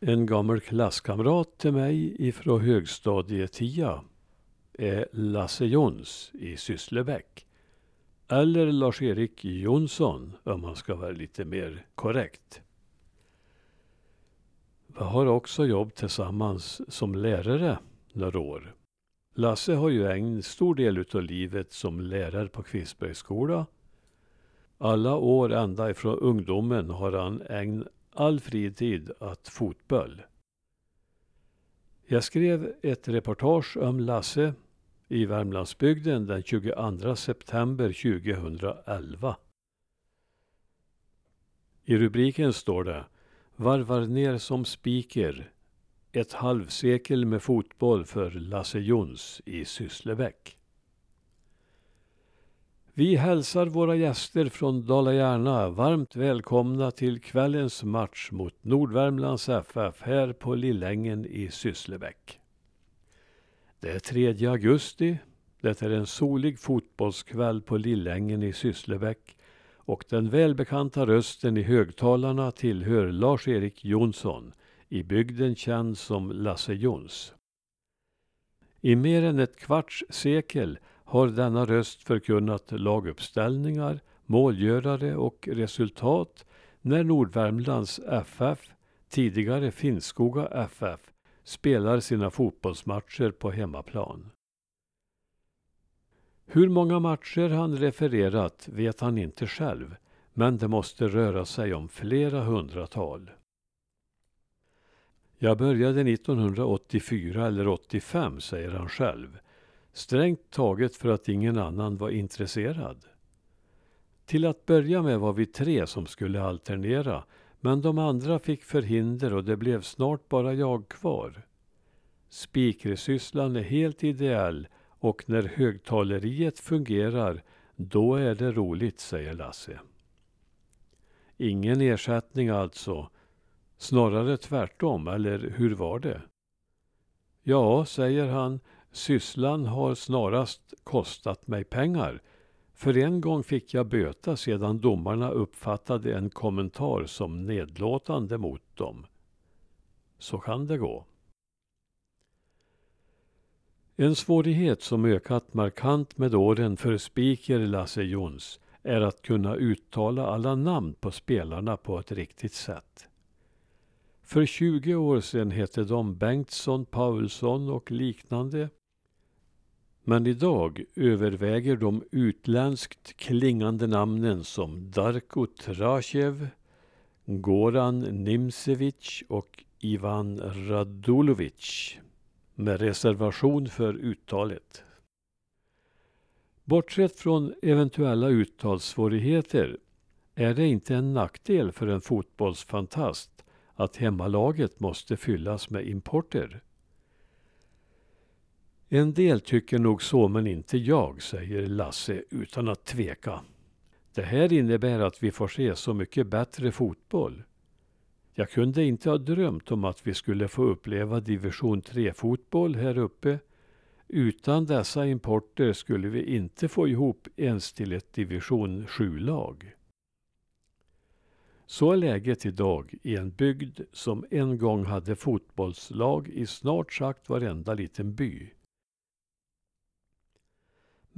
En gammal klasskamrat till mig ifrån högstadietia är Lasse Jons i Sysslebäck. Eller Lars-Erik Jonsson om man ska vara lite mer korrekt. Vi har också jobb tillsammans som lärare några år. Lasse har ju ägnat stor del utav livet som lärare på Kvistbergsskola. Alla år ända ifrån ungdomen har han ägnat all fritid att fotboll. Jag skrev ett reportage om Lasse i Värmlandsbygden den 22 september 2011. I rubriken står det Varvar ner som spiker. Ett halvsekel med fotboll för Lasse Jons i Sysslebäck. Vi hälsar våra gäster från Dala-Järna varmt välkomna till kvällens match mot Nordvärmlands FF här på Lillängen i Sysslebäck. Det är 3 augusti. Det är en solig fotbollskväll på Lillängen i Sysslebäck och den välbekanta rösten i högtalarna tillhör Lars-Erik Jonsson, i bygden känd som Lasse Jons. I mer än ett kvarts sekel har denna röst förkunnat laguppställningar, målgörare och resultat när Nordvärmlands FF, tidigare Finnskoga FF, spelar sina fotbollsmatcher på hemmaplan. Hur många matcher han refererat vet han inte själv, men det måste röra sig om flera hundratal. Jag började 1984 eller 85, säger han själv. Strängt taget för att ingen annan var intresserad. Till att börja med var vi tre som skulle alternera, men de andra fick förhinder och det blev snart bara jag kvar. Spikersysslan är helt ideell och när högtaleriet fungerar, då är det roligt, säger Lasse. Ingen ersättning alltså. Snarare tvärtom, eller hur var det? Ja, säger han, sysslan har snarast kostat mig pengar. För en gång fick jag böta sedan domarna uppfattade en kommentar som nedlåtande mot dem. Så kan det gå. En svårighet som ökat markant med åren för speaker Lasse Jons är att kunna uttala alla namn på spelarna på ett riktigt sätt. För 20 år sedan hette de Bengtsson, Paulsson och liknande. Men idag överväger de utländskt klingande namnen som Darko Trachev, Goran Nimsevic och Ivan Radulovic med reservation för uttalet. Bortsett från eventuella uttalssvårigheter är det inte en nackdel för en fotbollsfantast att hemmalaget måste fyllas med importer. En del tycker nog så, men inte jag, säger Lasse utan att tveka. Det här innebär att vi får se så mycket bättre fotboll. Jag kunde inte ha drömt om att vi skulle få uppleva division 3-fotboll här uppe. Utan dessa importer skulle vi inte få ihop ens till ett division 7-lag. Så är läget idag i en bygd som en gång hade fotbollslag i snart sagt varenda liten by.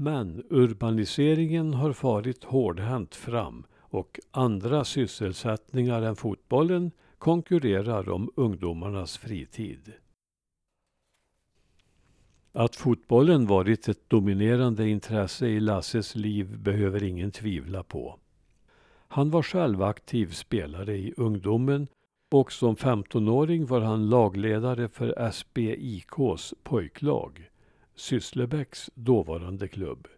Men urbaniseringen har farit hårdhänt fram och andra sysselsättningar än fotbollen konkurrerar om ungdomarnas fritid. Att fotbollen varit ett dominerande intresse i Lasses liv behöver ingen tvivla på. Han var själv aktiv spelare i ungdomen och som 15-åring var han lagledare för SBIKs pojklag, Sysslebäcks dåvarande klubb.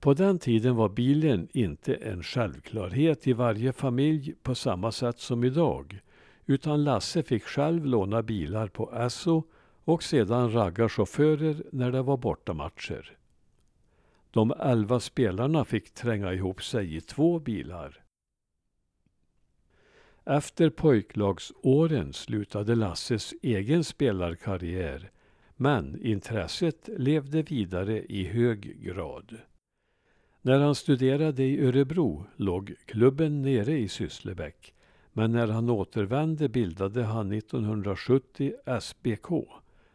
På den tiden var bilen inte en självklarhet i varje familj på samma sätt som idag. Utan Lasse fick själv låna bilar på Esso och sedan ragga chaufförer när det var bortamatcher. De elva spelarna fick tränga ihop sig i två bilar. Efter pojklagsåren slutade Lasses egen spelarkarriär men intresset levde vidare i hög grad. När han studerade i Örebro låg klubben nere i Sysslebäck. Men när han återvände bildade han 1970 SBK,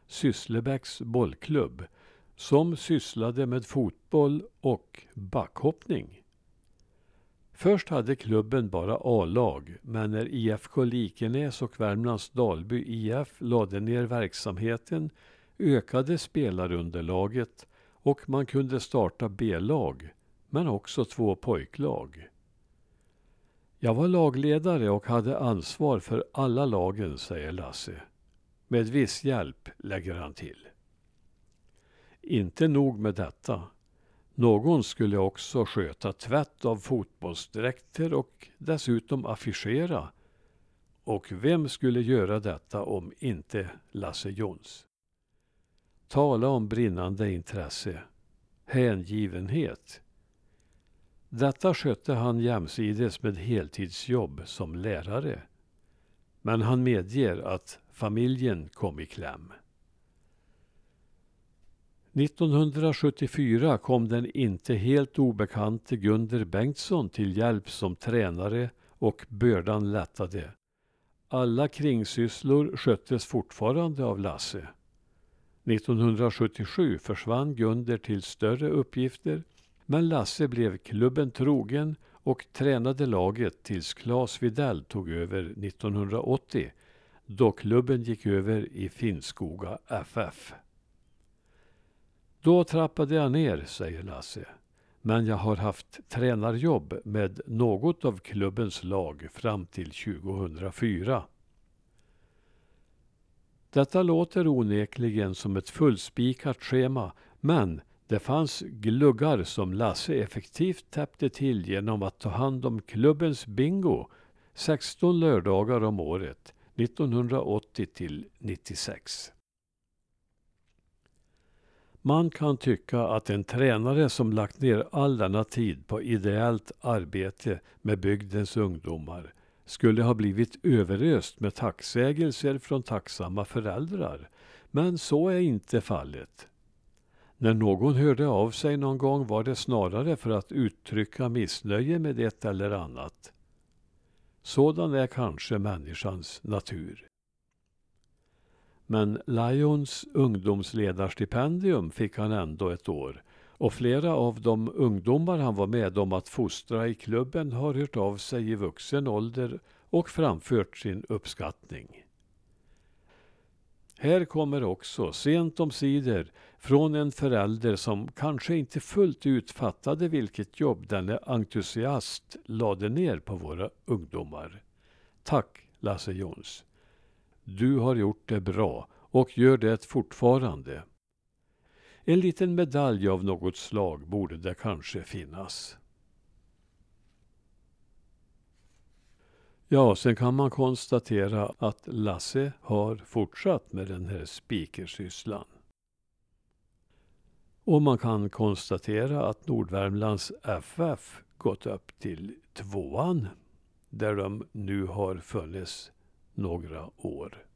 Sysslebäcks bollklubb, som sysslade med fotboll och backhoppning. Först hade klubben bara A-lag, men när IFK Likenäs och Värmlands Dalby IF lade ner verksamheten ökade spelarunderlaget och man kunde starta B-lag, men också två pojklag. Jag var lagledare och hade ansvar för alla lagen, säger Lasse. Med viss hjälp, lägger han till. Inte nog med detta. Någon skulle också sköta tvätt av fotbollsdräkter och dessutom affischera. Och vem skulle göra detta om inte Lasse Jons? Tala om brinnande intresse. Hängivenhet. Detta skötte han jämsides med heltidsjobb som lärare. Men han medger att familjen kom i kläm. 1974 kom den inte helt obekante Gunder Bengtsson till hjälp som tränare och bördan lättade. Alla kringsysslor sköttes fortfarande av Lasse. 1977 försvann Gunder till större uppgifter men Lasse blev klubben trogen och tränade laget tills Claes Videll tog över 1980 då klubben gick över i Finnskoga FF. Då trappade jag ner, säger Lasse. Men jag har haft tränarjobb med något av klubbens lag fram till 2004. Detta låter onekligen som ett fullspikat schema, men det fanns gluggar som Lasse effektivt täppte till genom att ta hand om klubbens bingo 16 lördagar om året 1980 till 96. Man kan tycka att en tränare som lagt ner all denna tid på ideellt arbete med bygdens ungdomar skulle ha blivit överöst med tacksägelser från tacksamma föräldrar. Men så är inte fallet. När någon hörde av sig någon gång var det snarare för att uttrycka missnöje med ett eller annat. Sådan är kanske människans natur. Men Lions ungdomsledarstipendium fick han ändå ett år och flera av de ungdomar han var med om att fostra i klubben har hört av sig i vuxen ålder och framfört sin uppskattning. Här kommer också, sent om sidor, från en förälder som kanske inte fullt ut fattade vilket jobb denne entusiast lade ner på våra ungdomar. Tack Lasse Jons. Du har gjort det bra och gör det fortfarande. En liten medalj av något slag borde det kanske finnas. Ja, sen kan man konstatera att Lasse har fortsatt med den här speakersysslan. Och man kan konstatera att Nordvärmlands FF gått upp till tvåan där de nu har funnits några år.